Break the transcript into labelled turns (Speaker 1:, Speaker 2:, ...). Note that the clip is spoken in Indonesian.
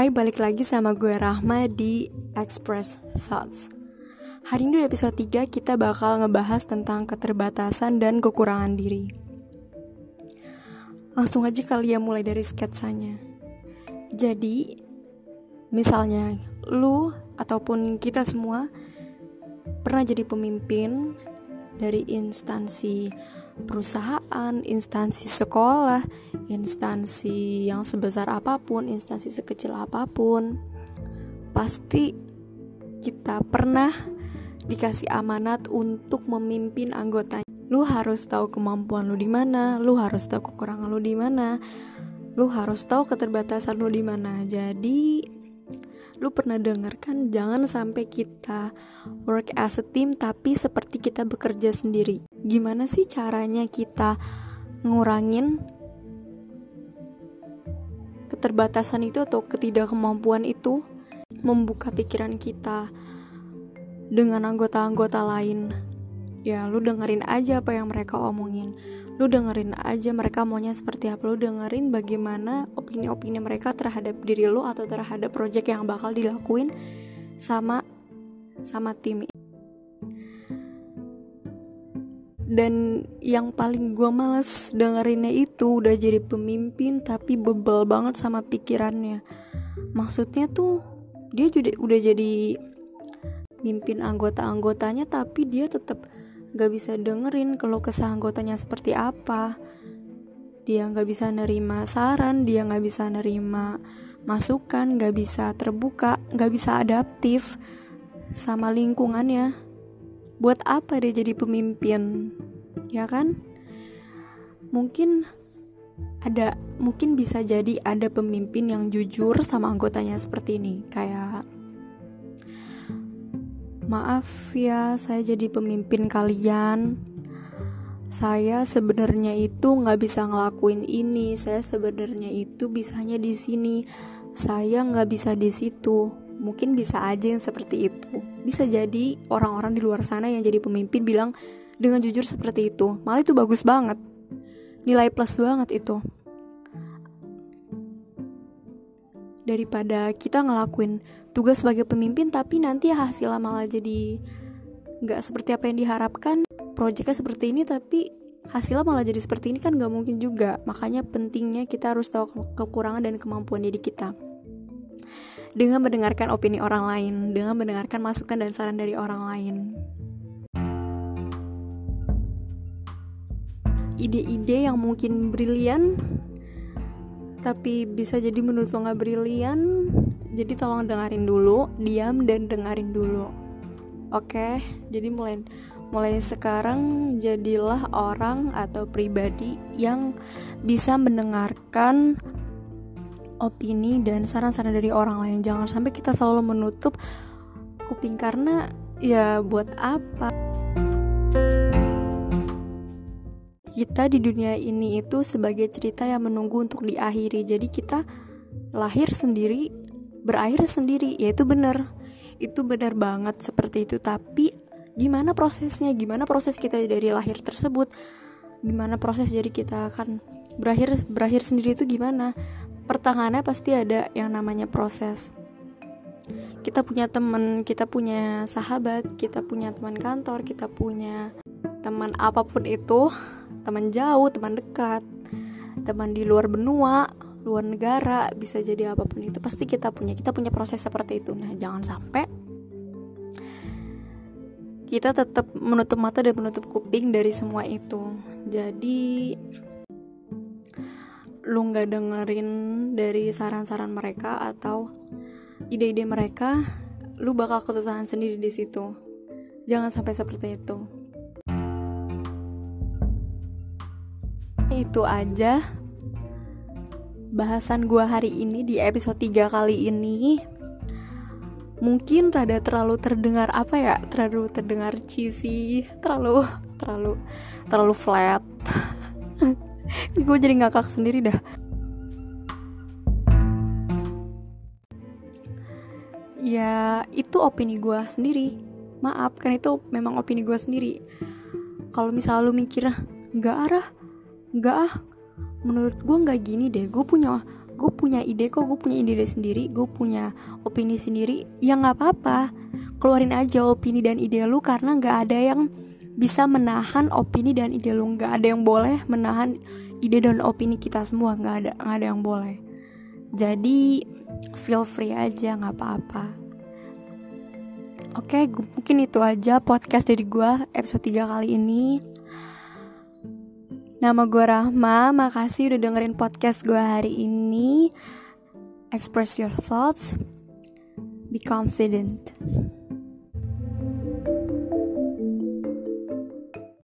Speaker 1: Hai, balik lagi sama gue Rahma di Express Thoughts. Hari ini di episode 3 kita bakal ngebahas tentang keterbatasan dan kekurangan diri. Langsung aja kali ya mulai dari sketsanya. Jadi, misalnya lu ataupun kita semua pernah jadi pemimpin dari instansi perusahaan, instansi sekolah, instansi yang sebesar apa pun, instansi sekecil apa pun, pasti kita pernah dikasih amanat untuk memimpin anggotanya. Lu harus tahu kemampuan lu di mana, lu harus tahu kekurangan lu di mana, lu harus tahu keterbatasan lu di mana. Jadi lu pernah denger kan jangan sampai kita work as a team tapi seperti kita bekerja sendiri gimana sih caranya kita ngurangin keterbatasan itu atau ketidakkemampuan itu membuka pikiran kita dengan anggota-anggota lain? Ya lu dengerin aja apa yang mereka omongin. Lu dengerin aja mereka maunya seperti apa. Lu dengerin bagaimana opini-opini mereka terhadap diri lu atau terhadap project yang bakal dilakuin sama sama tim dan yang paling gue males dengerinnya itu udah jadi pemimpin tapi bebel banget sama pikirannya. Maksudnya tuh dia juga udah jadi mimpin anggota-anggotanya tapi dia tetap gak bisa dengerin kalau kesah anggotanya seperti apa. Dia gak bisa nerima saran dia gak bisa nerima masukan gak bisa terbuka gak bisa adaptif sama lingkungannya buat apa dia jadi pemimpin ya kan mungkin ada mungkin bisa jadi ada pemimpin yang jujur sama anggotanya seperti ini kayak Maaf ya, saya jadi pemimpin kalian. Saya sebenarnya itu nggak bisa ngelakuin ini. Saya sebenarnya itu bisanya di sini. Saya nggak bisa di situ. Mungkin bisa aja yang seperti itu. Bisa jadi orang-orang di luar sana yang jadi pemimpin bilang dengan jujur seperti itu. Malah itu bagus banget. Nilai plus banget itu. Daripada kita ngelakuin tugas sebagai pemimpin tapi nanti hasilnya malah jadi nggak seperti apa yang diharapkan proyeknya seperti ini tapi hasilnya malah jadi seperti ini kan nggak mungkin juga makanya pentingnya kita harus tahu kekurangan dan kemampuan diri kita dengan mendengarkan opini orang lain dengan mendengarkan masukan dan saran dari orang lain. Ide-ide yang mungkin brilian tapi bisa jadi menurut lo nggak brilian jadi tolong dengerin dulu diam dan dengerin dulu. Oke jadi mulai mulai sekarang jadilah orang atau pribadi yang bisa mendengarkan opini dan saran-saran dari orang lain. Jangan sampai kita selalu menutup kuping karena ya buat apa? Kita di dunia ini itu sebagai cerita yang menunggu untuk diakhiri. Jadi kita lahir sendiri berakhir sendiri. Ya itu bener itu benar banget seperti itu. Tapi gimana prosesnya? Gimana proses kita dari lahir tersebut? Gimana proses jadi kita akan berakhir berakhir sendiri itu gimana pertangannya pasti ada yang namanya proses. Kita punya teman kita punya sahabat kita punya teman kantor kita punya teman apa pun itu teman jauh teman dekat teman di luar benua luar negara bisa jadi apa pun itu pasti kita punya kita punya proses seperti itu. Nah jangan sampai kita tetap menutup mata dan menutup kuping dari semua itu. Jadi lu nggak dengerin dari saran-saran mereka atau ide-ide mereka lu bakal kesusahan sendiri di situ. Jangan sampai seperti itu. Itu aja bahasan gue hari ini di episode 3 kali ini. Mungkin rada terlalu terdengar apa ya terlalu terdengar cheesy terlalu terlalu terlalu flat gue jadi ngakak sendiri dah. Ya itu opini gue sendiri. Maaf kan itu memang opini gue sendiri. Kalau misalnya lu mikir nggak arah nggak ah. Menurut gue nggak gini deh. Gue punya gue punya ide kok. Gue punya ide sendiri. Gue punya opini sendiri. Ya nggak apa-apa. Keluarin aja opini dan ide lu karena nggak ada yang bisa menahan opini dan ide lu. Nggak ada yang boleh menahan ide dan opini kita semua. Nggak ada nggak ada yang boleh. Jadi feel free aja nggak apa-apa. Oke mungkin itu aja podcast dari gue episode 3 kali ini. Nama gue Rahma, makasih udah dengerin podcast gue hari ini. Express your thoughts, be confident.